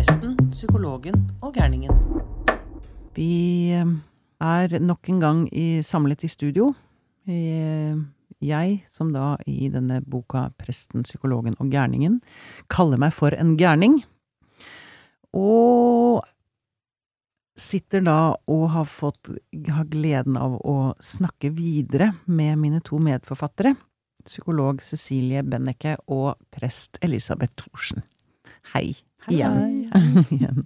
Presten, psykologen og gærningen. Vi eh, er nok en gang i, samlet i studio. Eh, Jeg, som da i denne boka Presten, psykologen og gærningen, kaller meg for en gærning. Og sitter da og har fått har gleden av å snakke videre med mine to medforfattere, psykolog Cecilie Benneke og prest Elisabeth Thorsen. Hei. Igjen. Igjen.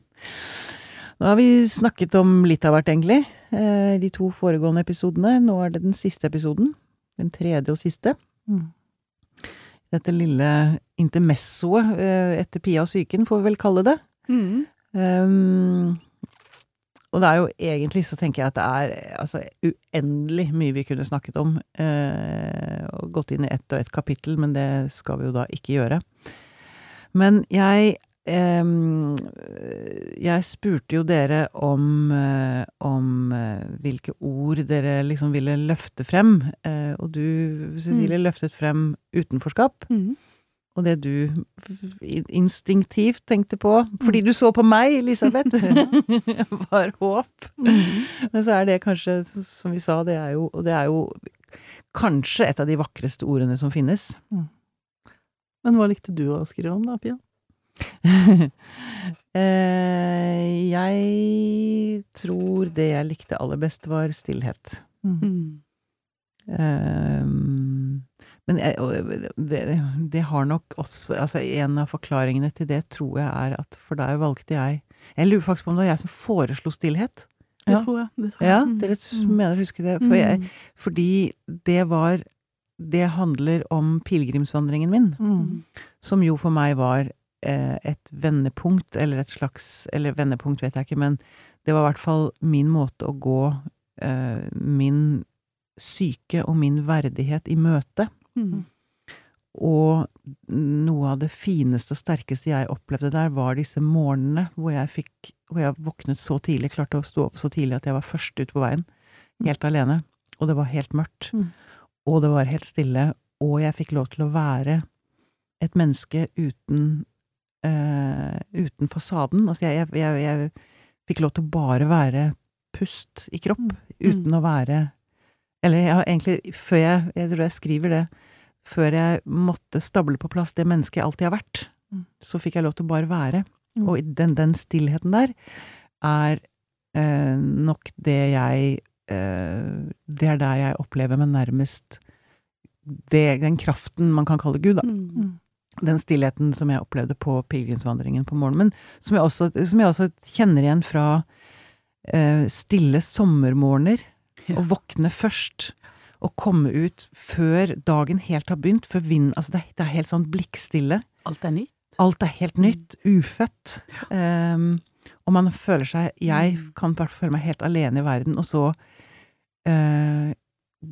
Nå har vi snakket om litt av hvert, egentlig, eh, de to foregående episodene. Nå er det den siste episoden. Den tredje og siste. Mm. Dette lille intermessoet eh, etter Pia og psyken, får vi vel kalle det. Mm. Um, og det er jo egentlig så tenker jeg at det er altså, uendelig mye vi kunne snakket om. eh, og gått inn i ett og ett kapittel, men det skal vi jo da ikke gjøre. Men jeg Jeg spurte jo dere om, eh, om eh, hvilke ord dere liksom ville løfte frem. eh, og du, Cecilie, løftet frem utenforskap. Mm. Og det du instinktivt tenkte på, fordi du så på meg, Elisabeth, var håp. Men så er det kanskje, som vi sa, det er jo, og det er jo kanskje et av de vakreste ordene som finnes. Men hva likte du å skrive om da, Pia? Eh, jeg tror det jeg likte aller best, var stillhet. Mm. Ehm, men jeg, det, det har nok også Altså, en av forklaringene til det tror jeg er at for der valgte jeg Jeg lurer faktisk på om det var jeg som foreslo stillhet. Det Ja. tror jeg. Det tror jeg. Ja, Mm. dere Mm. mener å huske det. For jeg, Mm. fordi det var Det handler om pilegrimsvandringen min, Mm. som jo for meg var et vendepunkt, eller et slags Eller vendepunkt vet jeg ikke, men det var i hvert fall min måte å gå eh, min syke og min verdighet i møte. Mm. Og noe av det fineste og sterkeste jeg opplevde der, var disse morgenene hvor jeg fikk Hvor jeg våknet så tidlig, klarte å stå opp så tidlig at jeg var først ut på veien. Helt alene. Og det var helt mørkt. Mm. Og det var helt stille. Og jeg fikk lov til å være et menneske uten eh, uten fasaden. Altså, jeg, jeg, jeg, jeg fikk lov til å bare være pust i kropp, Mm. uten å være Eller jeg har egentlig, før jeg Jeg tror jeg skriver det før jeg måtte stable på plass det mennesket jeg alltid har vært, Mm. så fikk jeg lov til å bare være. Mm. Og den, den stillheten der er eh, nok det jeg eh, Det er der jeg opplever meg nærmest det, den kraften man kan kalle Gud, da. Mm. Den stillheten som jeg opplevde på pilegrimsvandringen på morgenen. Men som jeg også, som jeg også kjenner igjen fra eh, stille sommermorgener. Ja. Å våkne først. Å komme ut før dagen helt har begynt. Før vind, altså det, er- det er helt sånn blikkstille. Alt er nytt. Alt er helt nytt. Ufødt. Um, og man føler seg Jeg Mm. kan bare føle meg helt alene i verden, og så uh,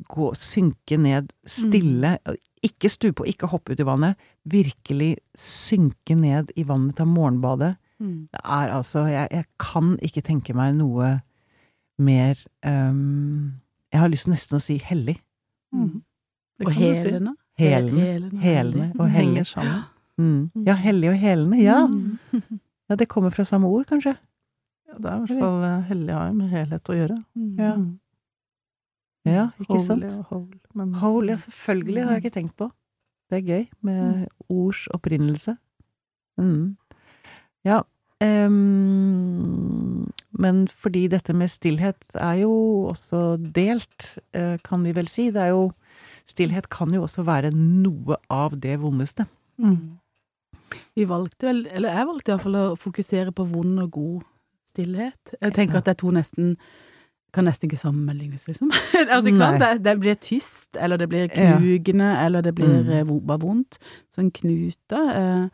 gå, synke ned stille. Ikke stupe og ikke hoppe ut i vannet. Virkelig synke ned i vannet av morgenbadet. Mm. Det er altså Jeg, jeg kan ikke tenke meg noe mer um, Jeg har lyst nesten å si hellig. Mm. Det Og kan du si. helene. Helene, og heller Henger sammen. Mm. Ja, hellig og helene. Ja. Mm. ja, det kommer fra samme ord, kanskje. Ja, det er i hvert fall eh, hellig har jo med helhet å gjøre. Ja. Mm. Ja, ikke Holy sant? og whole, men Holy, selvfølgelig. Har jeg ikke tenkt på. Det er gøy med ords opprinnelse. Mm. Ja. Um, men fordi dette med stillhet er jo også delt, eh, kan vi vel si. Det er jo Stillhet kan jo også være noe av det vondeste. Mm. Vi valgte vel, eller jeg valgte iallfall å fokusere på vond og god stillhet. Jeg tenker at det er to nesten kan nesten ikke sammenlignes, liksom. altså, ikke sant? Det, det blir tyst, eller det blir Ja. knugende, eller det blir Mm. eh, bare vondt. Sånn knute. Eh,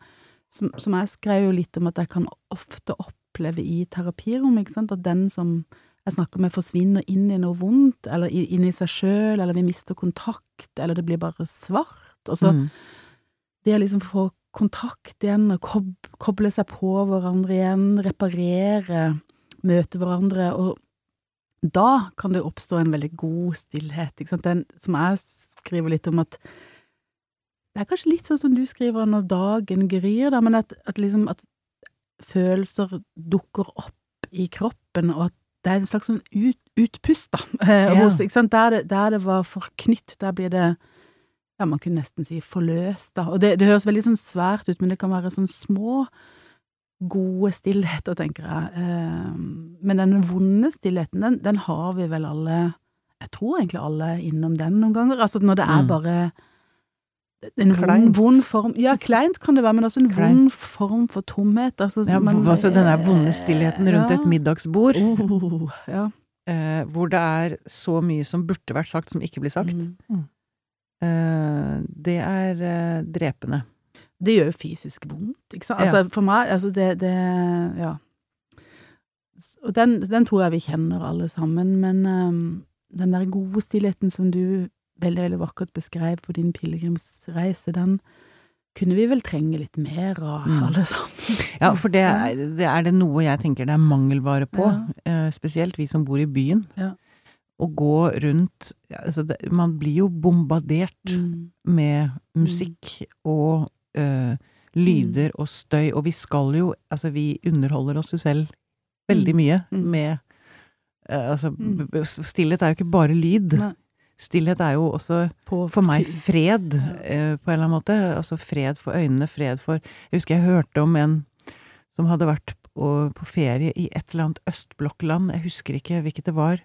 som, som jeg skrev jo litt om at jeg kan ofte oppleve i terapirom, ikke sant, at den som jeg snakker med forsvinner inn i noe vondt, eller inn i seg sjøl, eller vi mister kontakt, eller det blir bare svart. Og så Mm. det å liksom få kontakt igjen, og kob koble seg på hverandre igjen, reparere, møte hverandre, og da kan det oppstå en veldig god stillhet, den som jeg skriver litt om at det er kanskje litt sånn som du skriver når dagen gryr, da, men at, at liksom at følelser dukker opp i kroppen, og at det er en slags sånn ut, utpust, da. eh, Ja. Hos? Der, det, der det var forknytt, der blir det ja, man kunne nesten si forløst, da. Og det, det høres veldig sånn svært ut, men det kan være sånn små, gode stillheter, tenker jeg. Eh, men den vonde stillheten, den, den har vi vel alle Jeg tror egentlig alle innom den noen ganger. Altså når det er Mm. bare en vond, vond form Ja, kleint kan det være, men også en Kleint. vond form for tomhet. Altså, Ja, man- altså den der vonde stillheten rundt ja. et middagsbord, Oh, ja. eh, hvor det er så mye som burde vært sagt, som ikke blir sagt. Mm. Eh, det er eh, drepende. Det gjør jo fysisk vondt, ikke sant. Ja. Altså, for meg, altså det, det Ja. Og den, den tror jeg vi kjenner alle sammen, men um, den der gode stillheten som du veldig, veldig vakkert beskrev på din pilegrimsreise, den kunne vi vel trenge litt mer av, Mm. alle sammen. Ja, for det det er det noe jeg tenker det er mangelvare på, Ja. eh, spesielt vi som bor i byen. Ja. Å gå rundt altså det, Man blir jo bombardert Mm. med musikk og eh, lyder og støy, og vi skal jo Altså, vi underholder oss jo selv veldig Mm. mye Mm. med eh, Altså, Mm. stillhet er jo ikke bare lyd. Nei. Stillhet er jo også På for meg fred, eh, på en eller annen måte. Altså fred for øynene, fred for Jeg husker jeg hørte om en som hadde vært på, på ferie i et eller annet østblokkland, jeg husker ikke hvilket det var,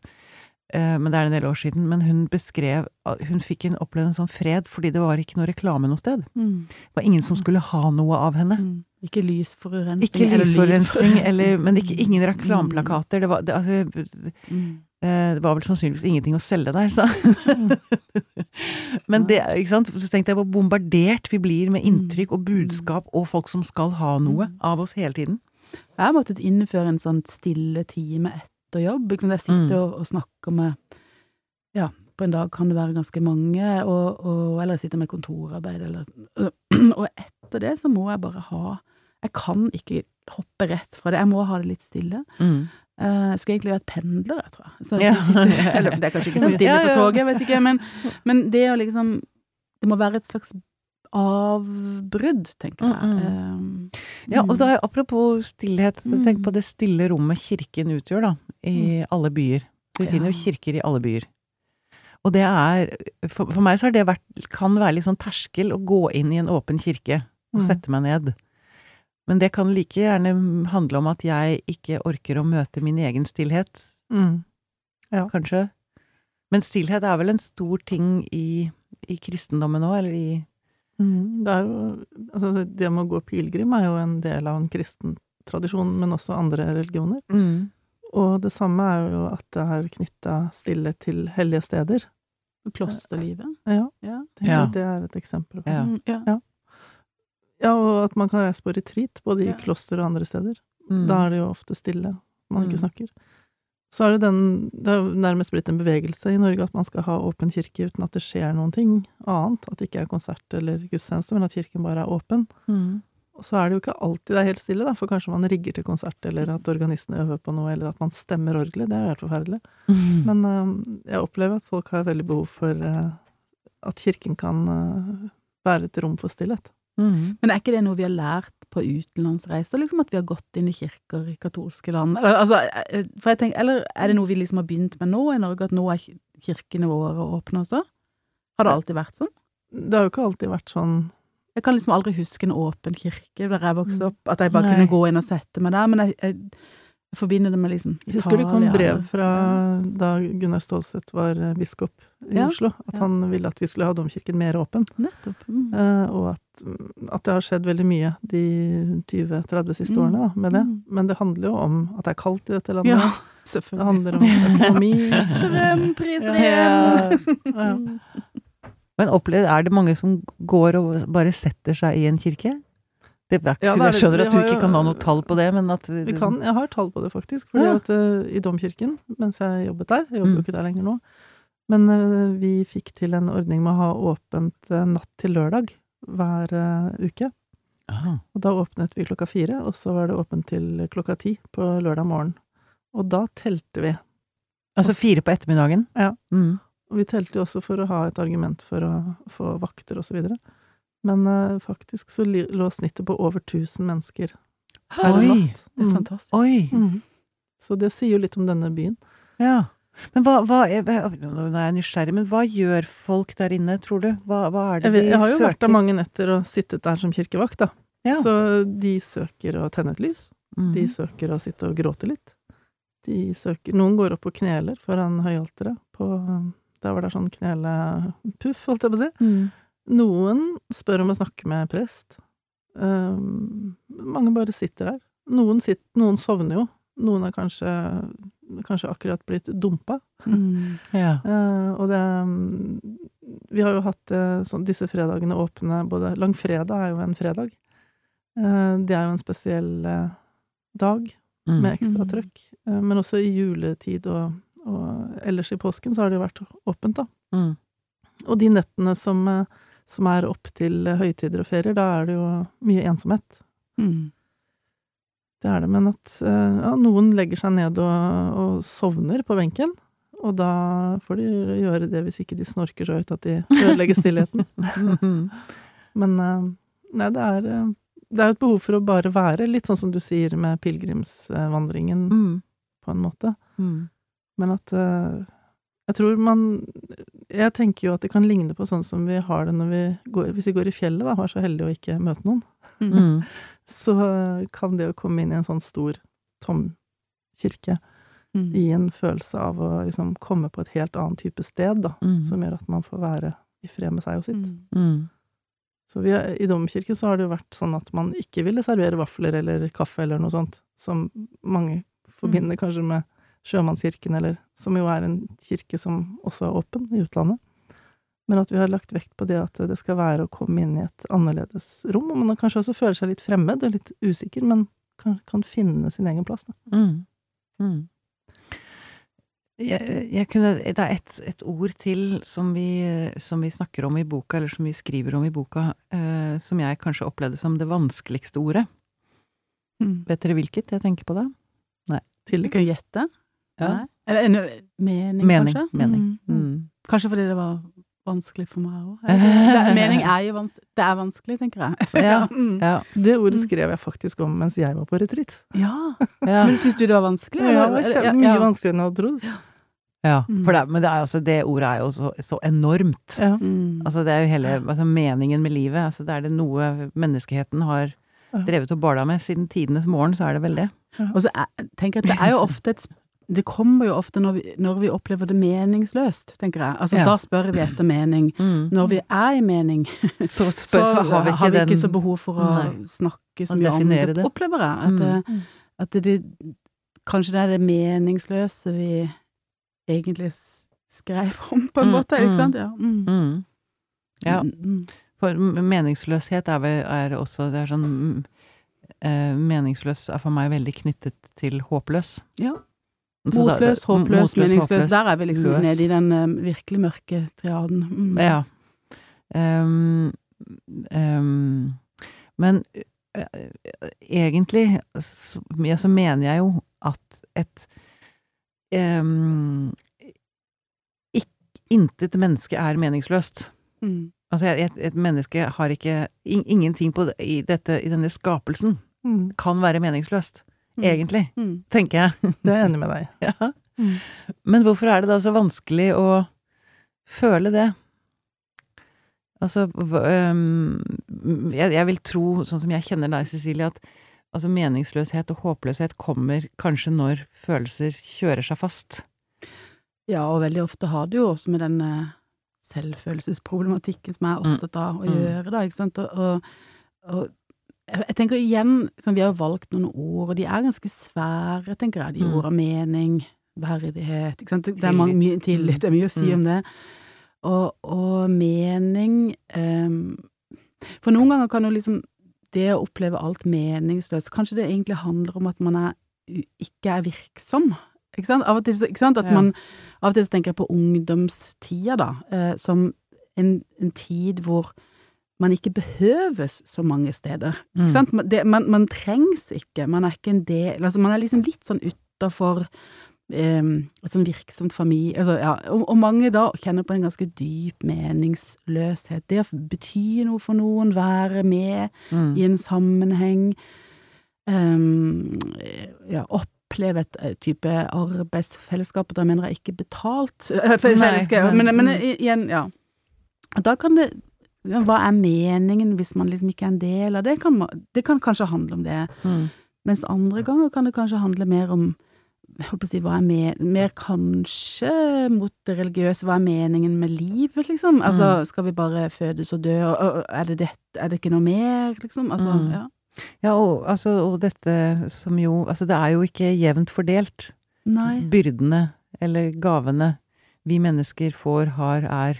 men det er en del år siden, men hun beskrev at Hun fikk en, oppleve en sånn fred fordi det var ikke noe reklame noe sted. Mm. Det var ingen som skulle ha noe av henne. Mm. Ikke lysforurensning. Ikke eller lysforurensning, eller, men ikke, ingen reklameplakater. Det var, det, altså, Mm. Eh, Det var vel sannsynligvis ingenting å selge der, så. Men det, ikke sant. Så tenkte jeg hvor bombardert vi blir med inntrykk og budskap og folk som skal ha noe av oss hele tiden. Jeg har måttet innføre en sånn stille time etter jobb. Ikke sant? Jeg sitter Mm. og, og snakker med Ja, på en dag kan det være ganske mange, og, og, eller jeg sitter med kontorarbeid, eller Og etter det så må jeg bare ha Jeg kan ikke hoppe rett fra det. Jeg må ha det litt stille. Mm. Eh, Jeg skulle egentlig vært pendler, jeg tror jeg. Så Ja. jeg sitter, eller det er kanskje ikke så stille på toget, jeg vet ikke. Men, men det å liksom Det må være et slags avbrudd, tenker jeg. Mm, Eh, Ja, og mm. da, apropos stillhet, så tenk Mm. på det stille rommet kirken utgjør, da, i alle byer. Så vi finner jo Ja. kirker i alle byer. Og det er, for, for meg så har det vært, kan være litt sånn terskel å gå inn i en åpen kirke og Mm. sette meg ned. Men det kan like gjerne handle om at jeg ikke orker å møte min egen stillhet, Mm. kanskje. Men stillhet er vel en stor ting i, i kristendommen òg, eller i Mm. Det er jo Altså, det med å gå pilegrim er jo en del av en kristen tradisjon, men også andre religioner. Og det samme er jo at det er knytta stille til hellige steder. Klosterlivet. Ja, Ja. det, Ja. det er et eksempel. Ja. Mm, ja. Ja, og at man kan reise på retreat, både i Ja. kloster og andre steder. Mm. Da er det jo ofte stille, man ikke Mm. snakker. Så er det den Det er nærmest blitt en bevegelse i Norge at man skal ha åpen kirke uten at det skjer noen ting annet. At det ikke er konsert eller gudstjeneste, men at kirken bare er åpen. Mm. Og så er det jo ikke alltid det er helt stille, da, for kanskje man rigger til konsert, eller at organisten øver på noe, eller at man stemmer orgelet. Det er jo helt forferdelig. Mm. Men uh, jeg opplever at folk har veldig behov for uh, at kirken kan uh, være et rom for stillhet. Mm. Men er ikke det noe vi har lært på utenlandsreiser, liksom at vi har gått inn i kirker i katolske land? Eller, altså, for jeg tenker, eller er det noe vi liksom har begynt med nå i Norge, at nå er ki- kirkene våre åpne også? Har det alltid vært sånn? Det har jo ikke alltid vært sånn Jeg kan liksom aldri huske en åpen kirke der jeg vokste opp, at jeg bare Nei. kunne gå inn og sette meg der, men jeg, jeg, jeg forbinder det med liksom Jeg husker det kom Italia, brev fra da Gunnar Stålseth var øh, biskop i Ja, Oslo, at ja. han ville at vi skulle ha domkirken mer åpen. Nettopp. Mm. Eh, og at, at det har skjedd veldig mye de 20-30 siste Mm. årene da, med det. Mm. Men det handler jo om at det er kaldt i dette landet. Ja, Det handler om økonomi. Strømpriser Ja. igjen! Ja. Men opplevd, er det mange som går og bare setter seg i en kirke? Det er, Ja, det er jeg skjønner at du ikke kan ha noe tall på det, men at Vi kan, jeg har tall på det, faktisk. Fordi Ja. at uh, i domkirken, mens jeg jobbet der Jeg jobber Mm. jo ikke der lenger nå. Men uh, vi fikk til en ordning med å ha åpent uh, natt til lørdag hver uke. Aha. Og da åpnet vi klokka fire, og så var det åpent til klokka ti på lørdag morgen. Og da telte vi. Altså fire på ettermiddagen? Ja. Mm. Og vi telte jo også for å ha et argument for å få vakter og så videre. Men uh, faktisk så lå snittet på over 1000 mennesker per Oi. natt. Det er Mm. fantastisk. Oi! Mm. Så det sier jo litt om denne byen. Ja. Men hva, hva er, Nå er jeg nysgjerrig, men hva gjør folk der inne, tror du? Hva, hva er det Jeg, søker? jeg har jo søker? vært der mange netter og sittet der som kirkevakt, da. Ja. Så de søker å tenne et lys. Mm. De søker å sitte og gråte litt. De søker Noen går opp og kneler foran høyalteret. På, der var det sånn knelepuff, holdt jeg på å si. Mm. Noen spør om å snakke med prest. Um, mange bare sitter der. Noen, sitter, noen sovner jo. Noen er kanskje, kanskje akkurat blitt dumpa. Mm. Ja. Uh, og det Vi har jo hatt eh, sånn, disse fredagene åpne både Langfredag er jo en fredag. Uh, det er jo en spesiell uh, dag Mm. med ekstra Mm. trøkk. Men også i juletid og, og ellers i påsken så har det jo vært åpent, da. Mm. Og de nettene som, eh, som er opp til eh, høytider og ferier, da er det jo mye ensomhet. Mm. Det er det, men at eh, ja, noen legger seg ned og, og sovner på benken. Og da får de gjøre det hvis ikke de snorker så høyt at de ødelegger stillheten. Men nei, det er Det er jo et behov for å bare være, litt sånn som du sier med pilegrimsvandringen, Mm. på en måte. Mm. Men at eh, Jeg tror man Jeg tenker jo at det kan ligne på sånn som vi har det når vi går Hvis vi går i fjellet, da, og er så heldige å ikke møte noen, Mm. så eh, kan det å komme inn i en sånn stor, tom kirke Mm. gi en følelse av å liksom komme på et helt annet type sted, da. Mm. Som gjør at man får være i fred med seg og sitt. Mm. Mm. Så vi, i domkirken så har det jo vært sånn at man ikke ville servere vafler eller kaffe eller noe sånt, som mange forbinder kanskje med sjømannskirken, eller som jo er en kirke som også er åpen i utlandet. Men at vi har lagt vekt på det at det skal være å komme inn i et annerledes rom, og man kanskje også føler seg litt fremmed og litt usikker, men kan, kan finne sin egen plass. Da. Mm. Mm. Jeg, jeg kunne, det er et, et ord til som vi, som vi snakker om i boka, eller som vi skriver om i boka, eh, som jeg kanskje opplevde som det vanskeligste ordet. Mm. Vet dere hvilket jeg tenker på da? Nei. Til dere kan gjette. Ja. Eller en mening, Mening. kanskje? mening. Mm. Mm. Kanskje fordi det var vanskelig for meg òg. Mening er jo vans det er vanskelig, tenker jeg. Ja. Mm. Ja. Det ordet Mm. skrev jeg faktisk om mens jeg var på retreat. ja. Ja. Men syns du det var vanskelig? Ja, det var mye vanskeligere enn jeg hadde trodd. ja. Mm. For det, men det, er altså, det ordet er jo så, så enormt. Ja. Mm. Altså, det er jo hele altså, meningen med livet. Altså, det er det noe menneskeheten har drevet og bala med siden tidenes morgen, så er det vel det. Og så er, tenker jeg at det er jo ofte et Det kommer jo ofte når vi, når vi opplever det meningsløst, tenker jeg. Altså, Ja. Da spør vi etter mening. Når vi er i mening, Så, spør, så, har vi ikke den så behov for å Nei. snakke så mye om det, det. opplever jeg. At, Mm. det, at det, det, kanskje det er det meningsløse vi egentlig skrev om, på en Mm, måte. Ikke mm. sant? Ja. Mm. mm. Ja. Mm, mm. For meningsløshet er, vel, er også Det er sånn mm, eh, Meningsløs er for meg veldig knyttet til håpløs. Ja. Motløs, håpløs, meningsløs. Der er vi liksom løs. nede i den uh, virkelig mørke triaden. Mm. Ja. Um, um, men uh, egentlig så, ja, så mener jeg jo at et um, Intet menneske er meningsløst. Mm. Altså, et, et menneske har ikke in, Ingenting på, i, dette, i denne skapelsen Mm. kan være meningsløst. Mm. Egentlig, Mm. tenker jeg. Det er jeg enig med deg. Ja. Mm. Men hvorfor er det da så vanskelig å føle det? Altså, jeg, vil tro, sånn som jeg kjenner deg, Cecilie, at altså, meningsløshet og håpløshet kommer kanskje når følelser kjører seg fast. Ja, og veldig ofte har det jo også med den eh, selvfølelsesproblematikken som jeg er opptatt av å gjøre, da, ikke sant, og, og, og jeg tenker igjen, sånn, vi har valgt noen ord, og de er ganske svære, tenker jeg, de Mm. ordene mening, verdighet, ikke sant, det er mange, mye tillit, det er mye å si Mm. om det, og, og mening, um, for noen ganger kan jo liksom det å oppleve alt meningsløst, kanskje det egentlig handler om at man er, ikke er virksom, ikke sant? Av og til, ikke sant? At man, av og til tenker jeg på ungdomstida, da, eh, som en, en tid hvor man ikke behøves så mange steder. Mm. Ikke sant? Man, det, man, man trengs ikke, man er ikke en del Altså, man er liksom litt sånn utafor eh, et sånn virksomt familie altså, ja, og, og mange da kjenner på en ganske dyp meningsløshet. Det å bety noe for noen, være med Mm. i en sammenheng. um, ja, oppleve et type arbeidsfellesskap, og da mener jeg ikke betalt eh, fellesskap, men, men- men igjen, ja. Da kan det Hva er meningen hvis man liksom ikke er en del av det? Kan, man- det kan kanskje handle om det. Mm. Mens andre ganger kan det kanskje handle mer om jeg på å si, hva er me- mer kanskje mot det religiøse, hva er meningen med livet, liksom? Altså, skal vi bare fødes og dø, og, er, det det, er det ikke noe mer, liksom? Altså, Mm. ja. Ja, og, altså, og dette som jo Altså, det er jo ikke jevnt fordelt. Nei. Byrdene, eller gavene, vi mennesker får, har, er.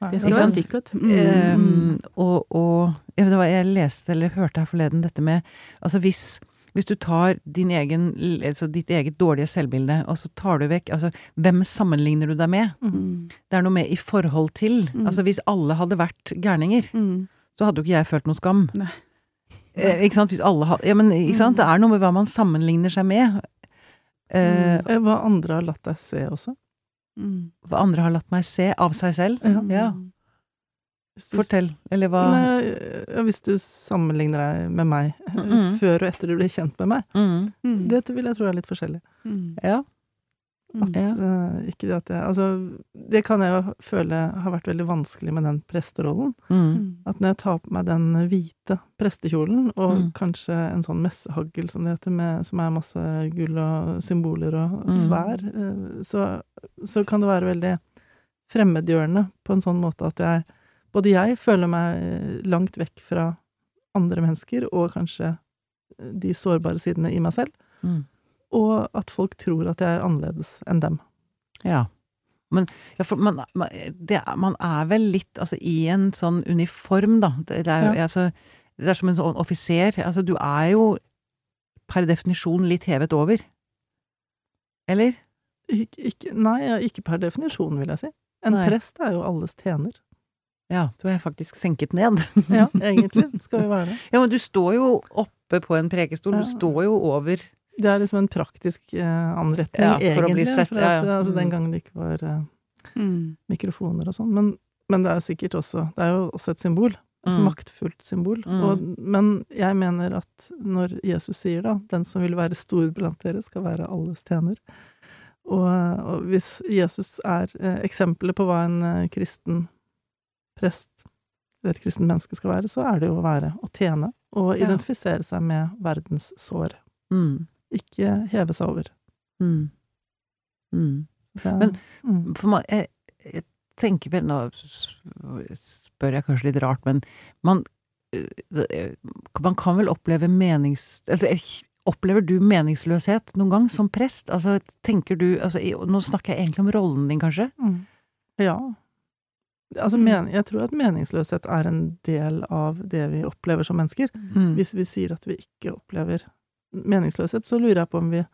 Det skal være sikkert. Mm, mm. og og jeg, jeg leste eller hørte her forleden dette med Altså hvis, hvis du tar din egen, altså ditt eget dårlige selvbilde, og så tar du vekk altså Hvem sammenligner du deg med? Mm. Det er noe med i forhold til. Mm. Altså hvis alle hadde vært gærninger, Mm. så hadde jo ikke jeg følt noe skam. Eh, ikke sant? Hvis alle hadde Ja, men ikke sant? Mm. Det er noe med hva man sammenligner seg med. Eh, Eh, Hva andre har latt deg se også. Mm. hva andre har latt meg se av seg selv. Ja. Ja. Du, Fortell. Eller hva Nei, hvis du sammenligner deg med meg mm -mm. før og etter du ble kjent med meg. mm. Dette vil jeg tro er litt forskjellig. Ja. Mm. Ja. uh, ikke det at jeg Altså, det kan jeg jo føle har vært veldig vanskelig med den presterollen. Mm. Mm. At når jeg tar på meg den hvite prestekjolen, og Mm. kanskje en sånn messehagl, som det heter, med, som er masse gull og symboler og Mm. svær, eh, så, så kan det være veldig fremmedgjørende på en sånn måte at jeg Både jeg føler meg eh, langt vekk fra andre mennesker, og kanskje de sårbare sidene i meg selv, Mm. Og at folk tror at jeg er annerledes enn dem. Ja. Men ja, man, man, det, man er vel litt altså, i en sånn uniform, da. Det, det er jo Ja. altså, Det er som en sånn offiser. Altså, du er jo per definisjon litt hevet over. Eller? Ik ikke, nei, ikke per definisjon, vil jeg si. En Nei. prest er jo alles tjener. Ja, du er faktisk senket ned. Ja, egentlig skal vi være det. Ja, men du står jo oppe på en prekestol. Ja. Du står jo over Det er liksom en praktisk eh, anretning, Ja, for å bli egentlig. sett, for ja, at, ja. Altså, Mm. den gangen det ikke var uh, Mm. mikrofoner og sånn. Men, men det er sikkert også Det er jo også et symbol. Et Mm. maktfullt symbol. Mm. Og, men jeg mener at når Jesus sier da 'den som vil være stor blant dere, skal være alles tjener', og, og hvis Jesus er eh, eksempelet på hva en eh, kristen prest et kristent menneske skal være, så er det jo å være å tjene og identifisere seg med verdens sår. Mm. Ikke heve seg over. Mm. Mm. Det, Men- mm. For man, jeg, jeg tenker vel Nå spør jeg kanskje litt rart, men man øh, Man kan vel oppleve menings... Eller opplever du meningsløshet noen gang som prest? Altså, tenker du altså, Nå snakker jeg egentlig om rollen din, kanskje? Mm. Ja. Altså, Mm. men, jeg tror at meningsløshet er en del av det vi opplever som mennesker. Mm. Hvis vi sier at vi ikke opplever meningsløshet, så lurer jeg på om vi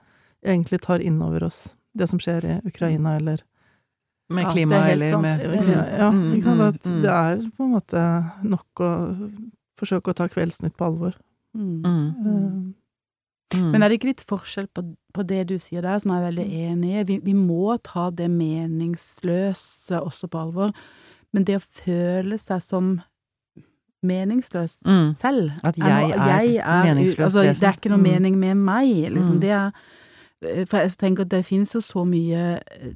egentlig tar inn over oss det som skjer i Ukraina, eller Med Ja, klima er eller sant. med er Ja, Mm, ikke sant? mm, At mm. det er på en måte nok å forsøke å ta Kveldsnytt på alvor. Mm. Mm. Eh, Mm. Men er det ikke litt forskjell på, på det du sier der, som jeg er veldig enig i? Vi, vi må ta det meningsløse også på alvor. Men det å føle seg som meningsløs Mm. selv At jeg er meningsløs altså, Det er ikke noe Mm. mening med meg, liksom. Mm. Det er For jeg tenker at det finnes jo så mye eh,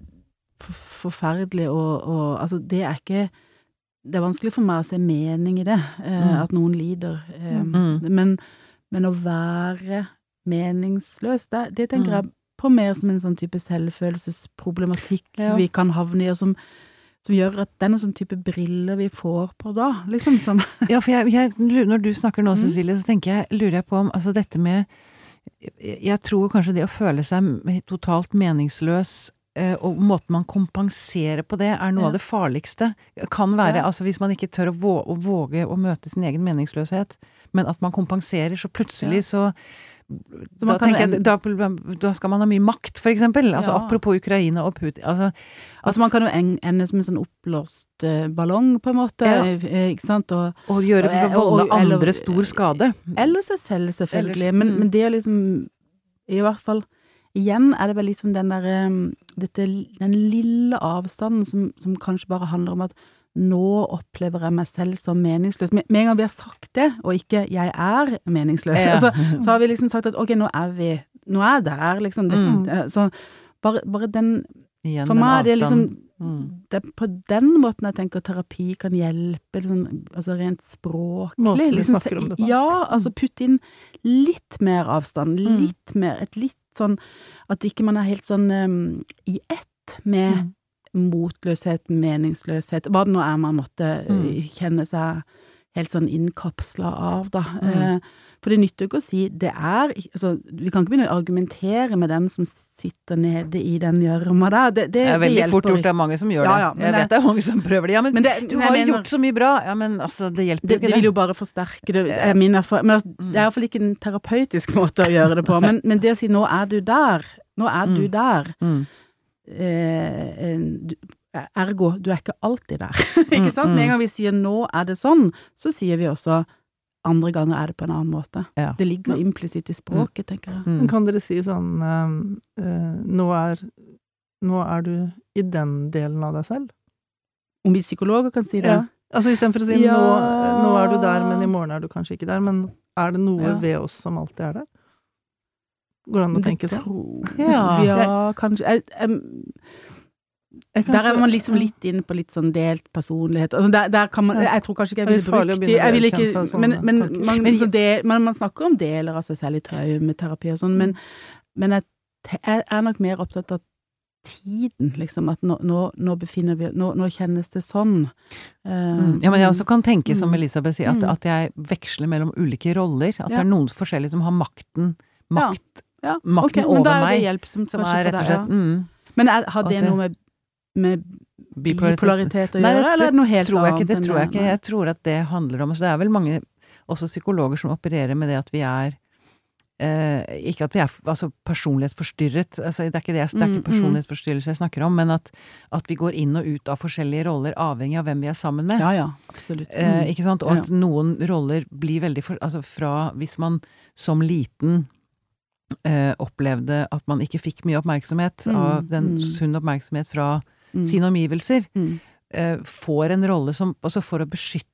forferdelig og, og Altså, det er ikke Det er vanskelig for meg å se mening i det, eh, Mm. at noen lider. Eh, Mm. men, men å være meningsløs, det, det tenker Mm. jeg på mer som en sånn type selvfølelsesproblematikk Ja. vi kan havne i, og som, som gjør at det er noen sånn type briller vi får på da, liksom, som Ja, for jeg, jeg, når du snakker nå, Mm. Cecilie, så tenker jeg, lurer jeg på om altså dette med Jeg tror kanskje det å føle seg totalt meningsløs eh, og måten man kompenserer på det, er noe Ja. av det farligste. Kan være, Ja. altså hvis man ikke tør å, vå å våge å møte sin egen meningsløshet, men at man kompenserer, så plutselig Ja. Så da, en- da, da skal man ha mye makt, for eksempel. Altså, Ja. apropos Ukraina og Putin. Altså, Altså, man kan jo ende som en sånn oppblåst eh, ballong, på en måte, Ja. eh, ikke sant, og og gjøre volde andre eller- stor skade. Eller seg selv, selvfølgelig. Ellers- Men, mm. men det er liksom I hvert fall Igjen er det vel liksom den der um, Den lille avstanden som, som kanskje bare handler om at nå opplever jeg meg selv som meningsløs. Med en gang vi har sagt det, og ikke 'jeg er meningsløs', Ja. altså, så har vi liksom sagt at ok, nå er vi Nå er jeg der, liksom. Mm. eh, Så bare, bare den Igjen For meg er det liksom Mm. det er på den måten jeg tenker terapi kan hjelpe, liksom, altså rent språklig. Måten vi liksom, snakker om det på. Ja, altså putte inn litt mer avstand, Mm. litt mer, et litt sånn At ikke man er helt sånn um, i ett med Mm. Motløshet, meningsløshet, hva det nå er man måtte Mm. uh, kjenne seg helt sånn innkapsla av, da. Mm. Eh, For det nytter jo ikke å si det er altså, Vi kan ikke begynne å argumentere med den som sitter nede i den gjørma der. Det, det, Det er veldig det fort gjort, det er mange som gjør Ja, det. ja, men jeg det- vet det er mange som prøver det. Ja, men, Men det, du har mener- gjort så mye bra. Ja, men altså, det hjelper det, jo det Det vil jo bare forsterke det, er min erfaring. Men altså, Mm. det er iallfall ikke en terapeutisk måte å gjøre det på. Men, men det å si 'nå er du der', nå er du Mm. der, Mm. Eh, ergo, du er ikke alltid der. Mm, ikke sant? mm. Med en gang vi sier 'nå er det sånn', så sier vi også andre ganger er det på en annen måte. Ja. Det ligger implisitt i språket, tenker jeg. Mm. Kan dere si sånn eh, nå, er, nå er du i den delen av deg selv? Om vi psykologer kan si det. Ja. Altså istedenfor å si Ja. nå, nå er du der, men i morgen er du kanskje ikke der. Men er det noe Ja. ved oss som alltid er der? Går det an å tenke sånn? Ja. ja kanskje jeg, jeg, Jeg Der er man liksom litt inne på litt sånn delt personlighet. Altså der, der kan man, jeg tror kanskje ikke jeg ville brukt begynne det. Jeg vil vedkjenne ikke, men, men, man, Men- så det, men man snakker om deler av seg selv i traumeterapi og sånn, men, men jeg, jeg er nok mer opptatt av tiden, liksom. At nå, nå, nå befinner vi nå, nå kjennes det sånn. Eh, Mm. Ja, men jeg også kan tenke, som Mm. Elisabeth sier, at, Mm. at jeg veksler mellom ulike roller. At det er noen forskjellige som har makten, makt, ja, makten meg men da over er meg, det hjelpsomt som er rett og slett ja. mm, Men er, har det det- noe med, med bipolaritet. å Nei, gjøre, eller er det noe helt tror jeg annet? ikke, det tror jeg ikke. Jeg tror at det handler om Så det er vel mange, også psykologer, som opererer med det at vi er eh, Ikke at vi er altså, personlighetsforstyrret, altså, det er ikke det, det er Mm, ikke mm. personlighetsforstyrrelse jeg snakker om, men at, at vi går inn og ut av forskjellige roller avhengig av hvem vi er sammen med. Ja, ja, absolutt. Eh, Mm. ikke sant? Og at noen roller blir veldig for, Altså fra Hvis man som liten eh, opplevde at man ikke fikk mye oppmerksomhet, Mm, av den mm. sunn oppmerksomhet fra Mm. sine omgivelser, Mm. eh, får en rolle som Altså for å beskytte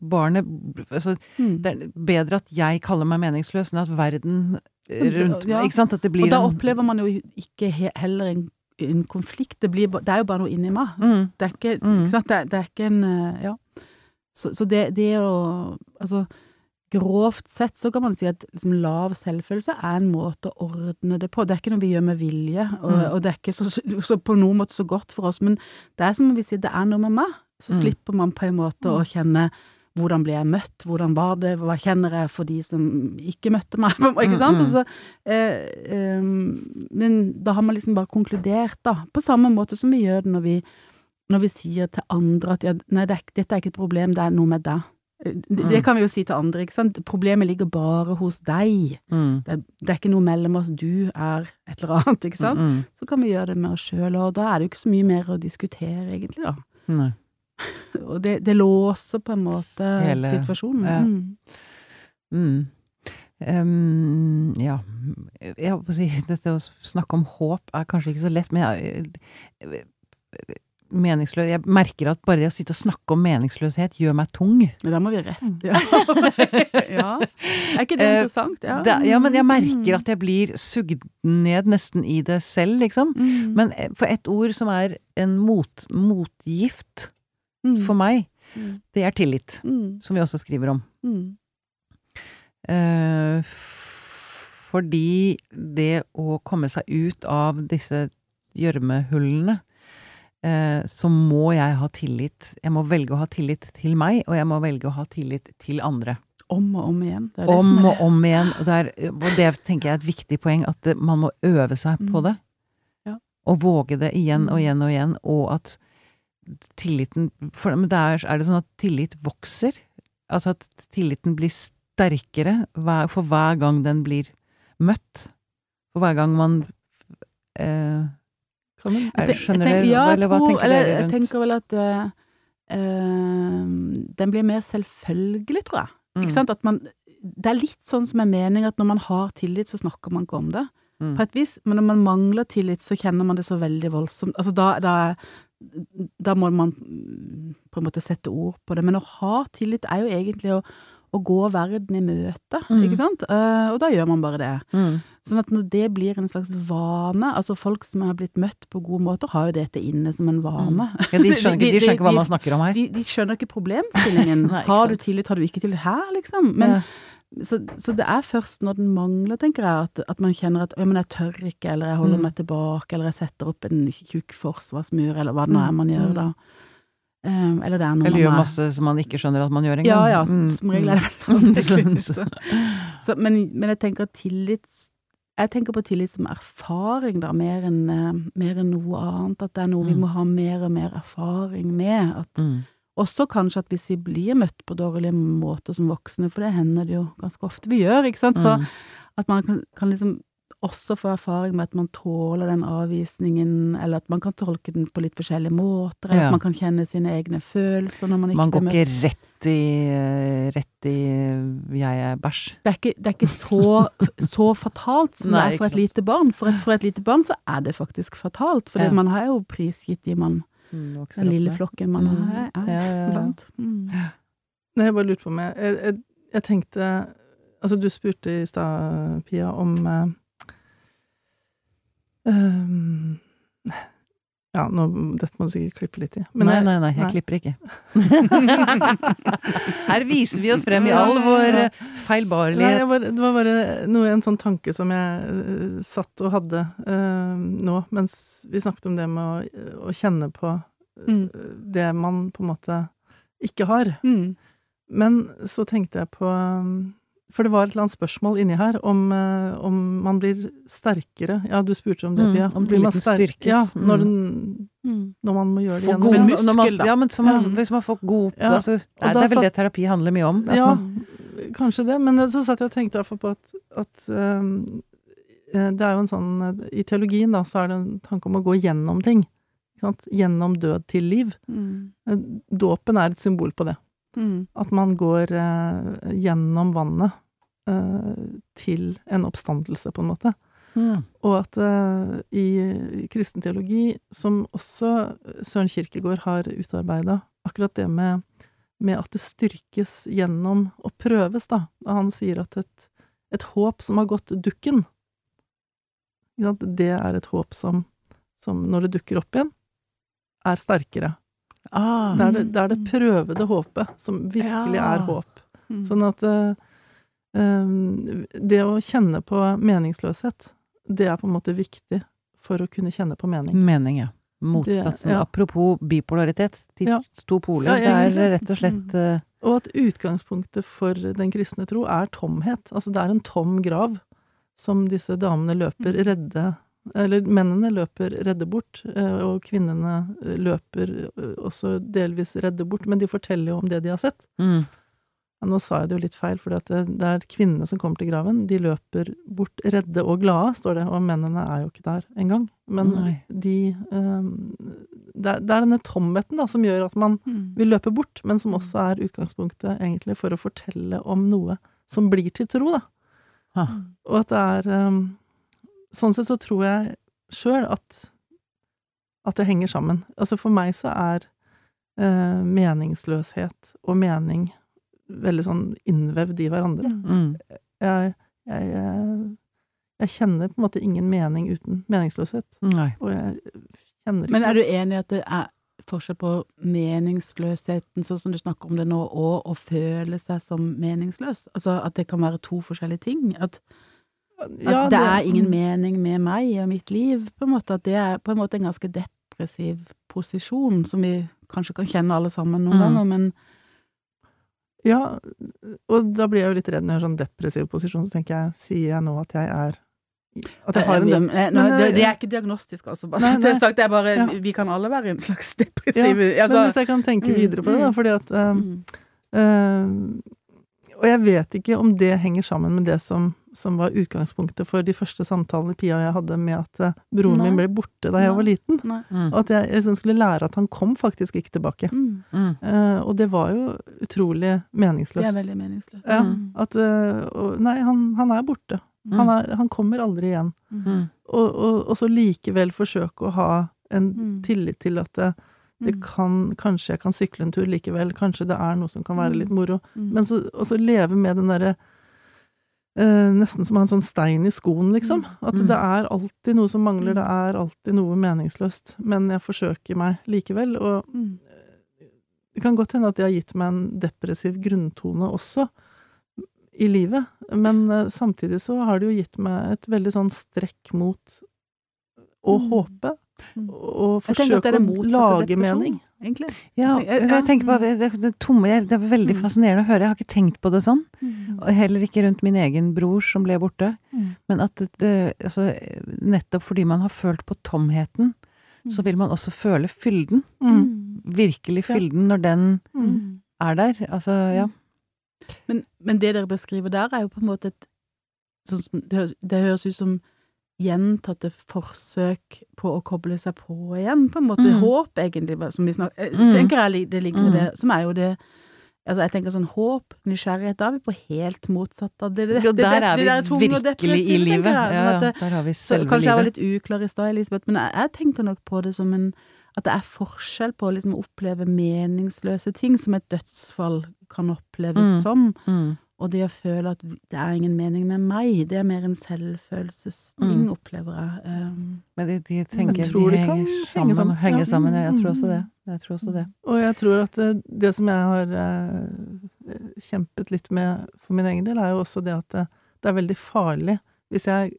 barnet altså, Mm. Det er bedre at jeg kaller meg meningsløs, enn at verden eh, rundt ja. Ikke sant? At det blir Og da opplever man jo ikke he heller en, en konflikt. Det, blir, det er jo bare noe inni meg. mm, Det er ikke, Mm. Det, det er ikke en eh, Ja. Så, så det, det å Altså, grovt sett så kan man si at liksom, lav selvfølelse er en måte å ordne det på. Det er ikke noe vi gjør med vilje, og, Mm. og det er ikke så, så på noen måte så godt for oss, men det er som om vi sier det er noe med meg. Så Mm. slipper man på en måte å kjenne hvordan ble jeg møtt, hvordan var det, hva kjenner jeg for de som ikke møtte meg, ikke sant? Mm, mm. Så, eh, eh, men da har man liksom bare konkludert, da, på samme måte som vi gjør det når vi, når vi sier til andre at ja, nei, det dette er ikke et problem, det er noe med deg. Det, Mm. kan vi jo si til andre, ikke sant? Problemet ligger bare hos deg. mm, Det det er ikke noe mellom oss, du er et eller annet, ikke sant? mm, Så kan vi gjøre det med oss sjøl, og da er det jo ikke så mye mer å diskutere, egentlig, da. nei. Og det, det låser på en måte Hele- situasjonen. ja. Mm. Mm. Em, ja, jeg på å si Dette å snakke om håp er kanskje ikke så lett, men jeg, meningsløs Jeg merker at bare det å sitte og snakke om meningsløshet gjør meg tung. Men da må vi rett. Ja. ja. Er ikke det Eh, interessant? Ja, Da, ja, men jeg merker Mm. at jeg blir sugd ned nesten i det selv, liksom. Mm. Men eh, for et ord som er en mot, motgift Mm. for meg, Mm. det er tillit. Mm. Som vi også skriver om. Mm. Eh, fordi det å komme seg ut av disse gjørmehullene, eh, så må jeg ha tillit. Jeg må velge å ha tillit til meg, og jeg må velge å ha tillit til andre. Om og om igjen. Det det Om er og om igjen. Og det, er, og det tenker jeg er et viktig poeng, at man må øve seg på Mm. det. Ja. Og våge det igjen og Mm. igjen og igjen, og at tilliten For det er, det sånn at tillit vokser? Altså at tilliten blir sterkere for hver gang den blir møtt? For hver gang man eh, Kan du er, jeg tenker- ja, eller hva tenker eller, rundt? Jeg tenker vel at eh, den blir mer selvfølgelig, tror jeg. Mm. Ikke sant? At man, det er litt sånn som er meningen at når man har tillit, så snakker man ikke om det. Mm. På et vis. Men når man mangler tillit, så kjenner man det så veldig voldsomt. Altså da, da, da må man på en måte sette ord på det. Men å ha tillit er jo egentlig å, å gå verden i møte, Mm. ikke sant? Uh, og da gjør man bare det. Mm. Sånn at når det blir en slags vane Altså folk som har blitt møtt på gode måter, har jo dette inne som en vane. Ja, de skjønner ikke, de skjønner ikke hva man snakker om her. De, de skjønner ikke problemstillingen. Nei, ikke har du tillit, har du ikke tillit? Her, liksom? Men, Ja. så, så det er først når den mangler, tenker jeg, at, at man kjenner at ja, men jeg tør ikke, eller jeg holder Mm. meg tilbake, eller jeg setter opp en tjukk forsvarsmur, eller hva det nå er man gjør Mm. da. Um, eller er Eller man gjør masse som man ikke skjønner at man gjør engang. Ja, ja, Mm. som regel er det vel sånn. egentlig. Så- Så, så, men, men jeg tenker tillit Jeg tenker på tillit som erfaring, da, mer enn eh, mer enn noe annet. At det er noe vi Mm. må ha mer og mer erfaring med. At Mm. også kanskje at hvis vi blir møtt på dårlige måter som voksne, for det hender det jo ganske ofte vi gjør, ikke sant, så Mm. at man kan, kan liksom også få erfaring med at man tåler den avvisningen, eller at man kan tolke den på litt forskjellige måter, eller Ja. at man kan kjenne sine egne følelser når man ikke Man går ikke rett i rett i jeg er bæsj. Det er ikke, det er ikke så, så fatalt som Nei, det er for et lite barn. For et, for et lite barn så er det faktisk fatalt, for Ja. man har jo prisgitt de man, den lille flokken man Mm. har Ja, blant. Mm. Nei, jeg bare lurte på meg jeg, jeg, jeg tenkte Altså, du spurte i stad, Pia, om ehm, Ja, nå, dette må du sikkert klippe litt i. Men nei, nei, nei, jeg nei. klipper ikke. Her viser vi oss frem i all vår feilbarlighet. Nei, bare, det var bare noe, en sånn tanke som jeg uh, satt og hadde uh, nå, mens vi snakket om det med å, å kjenne på uh, Mm. det man på en måte ikke har. Mm. Men så tenkte jeg på um, For det var et eller annet spørsmål inni her om, eh, om man blir sterkere. Ja, du spurte om det, Mm, Pia. om man tilliten styrkes. Ja, Mm. når, den, Mm. når man må gjøre det Få igjen. god, Men man, muskel, da. ja, men som man, Ja. hvis man får god Ja, altså, det, er, det er vel det terapi handler mye om. At Ja, man, kanskje det. Men så satt jeg og tenkte i hvert fall på at, at um, det er jo en sånn I teologien da, så er det en tanke om å gå gjennom ting. Ikke sant? Gjennom død til liv. Mm. Eh, Dåpen er et symbol på det. Mm. At man går eh, gjennom vannet eh, til en oppstandelse, på en måte. Mm. Og at eh, i kristen teologi, som også Søren Kirkegård har utarbeida, akkurat det med, med at det styrkes gjennom å prøves, da. Han sier at et, et håp som har gått dukken, det er et håp som, som, når det dukker opp igjen, er sterkere. Ah, Det er det, det er det prøvede håpet som virkelig Ja. er håp. Mm. Sånn at um, det å kjenne på meningsløshet, det er på en måte viktig for å kunne kjenne på mening. mening, ja. Motsatsen. Det- ja. Apropos bipolaritet. De Ja. to poler. Ja, det er rett og slett uh, Og at utgangspunktet for den kristne tro er tomhet. Altså det er en tom grav som disse damene løper Mm. redde Eller mennene løper redde bort, eh, og kvinnene eh, løper eh, også delvis redde bort, men de forteller jo om det de har sett. mm, nå sa jeg det jo litt feil, for det, det er kvinnene som kommer til graven. De løper bort redde og glade, står det, og mennene er jo ikke der engang. Men Nei. de um, det, er, det er denne tomheten da, som gjør at man Mm. vil løpe bort, men som også er utgangspunktet egentlig for å fortelle om noe som blir til tro, da. ha. Og at det er um, Sånn sett så tror jeg sjøl at at det henger sammen. Altså for meg så er eh, meningsløshet og mening veldig sånn innvevd i hverandre. Mm. Jeg, jeg, eh, jeg kjenner på en måte ingen mening uten meningsløshet, Nei. og jeg kjenner ikke Men er du enig i at det er forskjell på meningsløsheten, sånn som du snakker om det nå, og å føle seg som meningsløs? Altså at det kan være to forskjellige ting? At, at Ja, det, er ingen mm. mening med meg og mitt liv, på en måte? At det er på en måte en ganske depressiv posisjon, som vi kanskje kan kjenne alle sammen noen Mm. ganger, men Ja, og da blir jeg jo litt redd når jeg har sånn depressiv posisjon, så tenker jeg, sier jeg nå at jeg er At jeg har en dep eh, men, det, eh, det er ikke diagnostisk, altså. Bare Nei, nei. sagt, det er bare Ja. Vi kan alle være en slags depressiv altså, Men hvis jeg kan tenke mm, videre på det, da, mm. fordi at um, um, Og jeg vet ikke om det henger sammen med det som, som var utgangspunktet for de første samtalene Pia og jeg hadde med at uh, broren Nei. min ble borte da jeg Nei. var liten. Nei. Mm. Og at jeg liksom skulle lære at han kom faktisk ikke tilbake. Mm. Mm. Uh, og det var jo utrolig meningsløst. Det er veldig meningsløst. Ja, Mm. at uh, Nei, han, han er borte. Han, er, han kommer aldri igjen. Mm. Og, og, og så likevel forsøke å ha En Mm. tillit til at det, det Mm. kan Kanskje jeg kan sykle en tur likevel. Kanskje det er noe som kan være litt Mm. moro. Mm. Men så også leve med den derre eh, Nesten som å ha en sånn stein i skoen, liksom. At Mm. det er alltid noe som mangler, Mm. det er alltid noe meningsløst. Men jeg forsøker meg likevel, og Mm. det kan godt hende at det har gitt meg en depressiv grunntone også i livet, men eh, samtidig så har det jo gitt meg et veldig sånn strekk mot å Mm. håpe, Mm. og forsøke å lage mening. Egentlig. Ja, Jeg- tenker på mm. det, det, tomme Det er veldig Mm. fascinerende å høre. Jeg har ikke tenkt på det sånn. Mm. Heller ikke rundt min egen bror som ble borte. Mm. Men at det, altså, nettopp fordi man har følt på tomheten, så vil man også føle fylden. Mm. Virkelig Ja. fylden når den Mm. er der. Altså, ja. Men, men det dere beskriver der, er jo på en måte et sånn det, høres, det høres ut som gjentatte forsøk på å koble seg på igjen, på en måte. Mm. Håp, egentlig, som vi snakker Mm. tenker jeg det ligger i Mm. det, som er jo det Altså, jeg tenker sånn håp, nysgjerrighet, da er vi på helt motsatt av det. det, Jo, det, der er det vi virkelig i livet. jeg. Sånn at ja, det, der har vi så, livet. kanskje jeg var litt uklar i stad, Elisabeth, men jeg, jeg tenker nok på det som en At det er forskjell på å liksom oppleve meningsløse ting, som et dødsfall kan oppleves Mm. som, Mm. Og det å føle at det er ingen mening med meg. Det er mer en selvfølelsesting, Mm. opplever jeg. Um, Men de, de tenker Jeg tror de det kan henger henge sammen. sammen. Henger Ja. sammen. ja, Jeg tror også Mm. det. Jeg tror også det. Og jeg tror at det, det som jeg har eh, kjempet litt med for min egen del, er jo også det at det, det er veldig farlig hvis jeg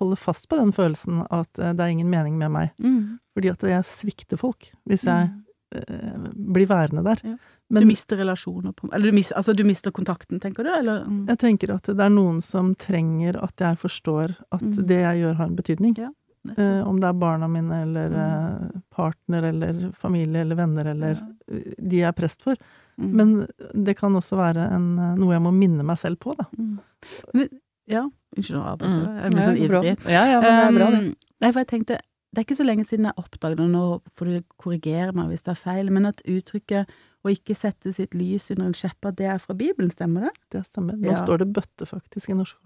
holder fast på den følelsen at eh, det er ingen mening med meg. Fordi at jeg svikter folk hvis jeg eh, blir værende der. Ja. Men du mister relasjoner på Eller du mister, altså, du mister kontakten, tenker du? Eller? Mm. jeg tenker at det er noen som trenger at jeg forstår at Mm. det jeg gjør, har en betydning. Ja. Eh, om det er barna mine eller Mm. eh, partner eller familie eller venner eller Ja. eh, de jeg er prest for. Mm. Men det kan også være en, eh, noe jeg må minne meg selv på, da. Mm. Men, ja, unnskyld å avbryte. Mm. Jeg blir sånn det ivrig. Ja, ja, men det er bra, det. Um, Nei, for jeg tenkte Det er ikke så lenge siden jeg oppdaget det, nå får du korrigere meg hvis det er feil, men at uttrykket 'å ikke sette sitt lys under en skjeppe', det er fra Bibelen, stemmer det? Det stemmer. Nå Ja. står det bøtte, faktisk, i norsk.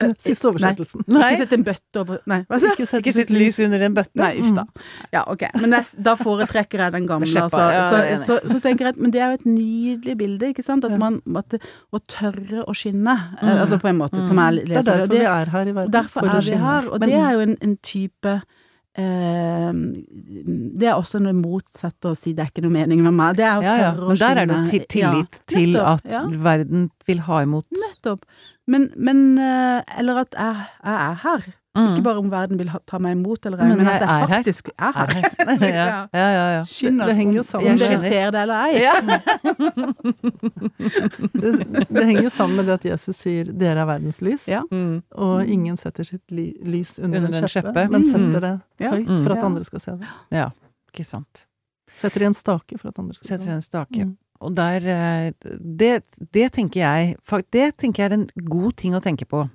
Eh, Siste oversettelsen. Nei, Ikke sett en bøtte over Nei, hva sa jeg? Ikke sett ikke sitt lys under en bøtte. Nei, uff da. Ja, ok. Men jeg, da foretrekker jeg den gamle, altså. Så, så, så tenker jeg at Men det er jo et nydelig bilde, ikke sant? At man at Å tørre å skinne, eh, Mm. altså på en måte, som jeg Det er leser derfor vi er her i verden. Derfor for å er vi her, og det er jo en, en type Det er også noe motsatt å si 'det er ikke noe mening med meg'. Det er å Ja, ja. Men der er det til, tillit Ja, til nettopp, at verden vil ha imot Nettopp. Men, men eh, Eller at jeg, jeg er her. Mm. Ikke bare om verden vil ha, ta meg imot eller ei, Men men, at jeg er faktisk er Er her. her. ja, ja, ja. ja. Skinner. Det- det henger jo sammen. Om dere Jeg ser det eller ei. Ja. Det, det henger jo sammen med det at Jesus sier 'dere er verdens lys', Ja. Mm. og ingen setter sitt li lys under, Under en skjeppe, men Mm. setter det høyt Mm. for at andre skal se det. ja, ikke sant. Setter i en stake for at andre skal se det. Setter i en stake. Mm. Og der eh, det, det tenker jeg Det tenker jeg er en god ting å tenke på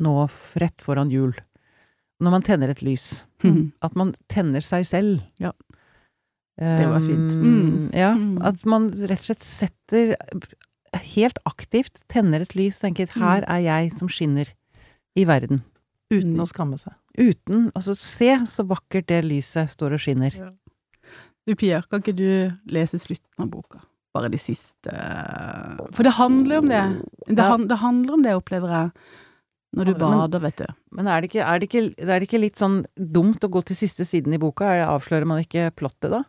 nå rett foran jul. Når man tenner et lys. Mm. At man tenner seg selv. Ja. Det var fint. Um, Mm. Ja. Mm. At man rett og slett setter Helt aktivt tenner et lys og tenker Mm. her er jeg som skinner i verden. Uten å skamme seg. Uten Altså, se så vakkert det lyset står og skinner. Du Pia, kan ikke du lese slutten av boka? Bare de siste For det handler om det. Det, Ja. han, det handler om det, opplever jeg, når du bader, vet du. Men er det, ikke, er, det ikke, er det ikke litt sånn dumt å gå til siste siden i boka? Er det, avslører man ikke plottet da?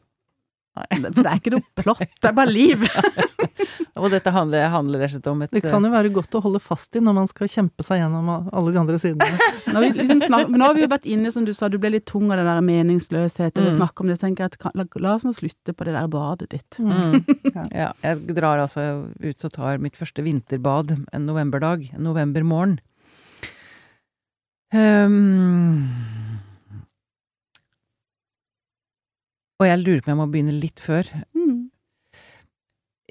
For det er ikke noe plott, det er bare liv. Og dette handler, handler rett og slett om et Det kan jo være godt å holde fast i når man skal kjempe seg gjennom alle de andre sidene. Nå har, vi liksom snak, nå har vi jo vært inne, som du sa, du ble litt tung av den der meningsløsheten, og Mm. snakke om det, tenker jeg at la, la oss nå slutte på det der badet ditt. Mm. Ja. Ja, jeg drar altså ut og tar mitt første vinterbad en novemberdag, en novembermorgen. Um, og jeg lurer på om jeg må begynne litt før. Mm.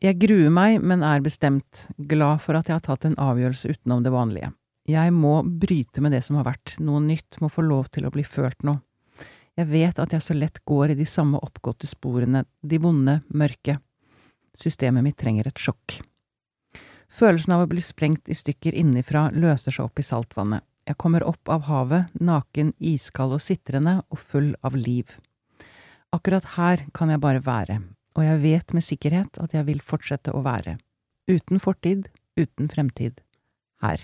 Jeg gruer meg, men er bestemt, glad for at jeg har tatt en avgjørelse utenom det vanlige. Jeg må bryte med det som har vært, noe nytt må få lov til å bli følt nå. Jeg vet at jeg så lett går i de samme oppgåtte sporene, de vonde, mørke. Systemet mitt trenger et sjokk. Følelsen av å bli sprengt i stykker innenfra løser seg opp i saltvannet. Jeg kommer opp av havet, naken, iskald og sitrende og full av liv. Akkurat her kan jeg bare være, og jeg vet med sikkerhet at jeg vil fortsette å være. Uten fortid, uten fremtid. Her.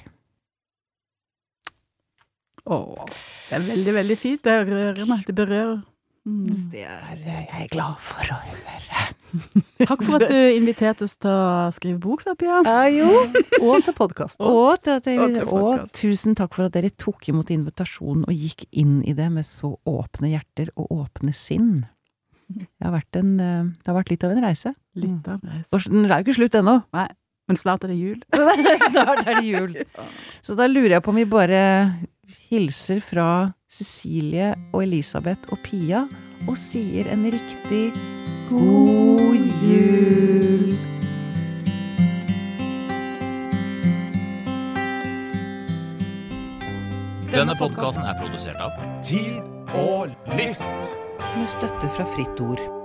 Å, det er veldig, veldig fint. Det er rørende. Det berører. Mm. Det er jeg glad for å høre. Takk for at du inviterte oss til å skrive bok, da, Pia. Eh, jo. Og til podkast. Og, til Og til og tusen takk for at dere tok imot invitasjonen og gikk inn i det med så åpne hjerter og åpne sinn. Det har vært, en, eh, det har vært litt av en reise. Litt av en reise. Og den er jo ikke slutt ennå. Men snart er det jul. Snart er det jul. Så da lurer jeg på om vi bare hilser fra Cecilie og Elisabeth og Pia og sier en riktig god jul. Denne podkasten er produsert av Tid og lyst. Med støtte fra Fritt Ord.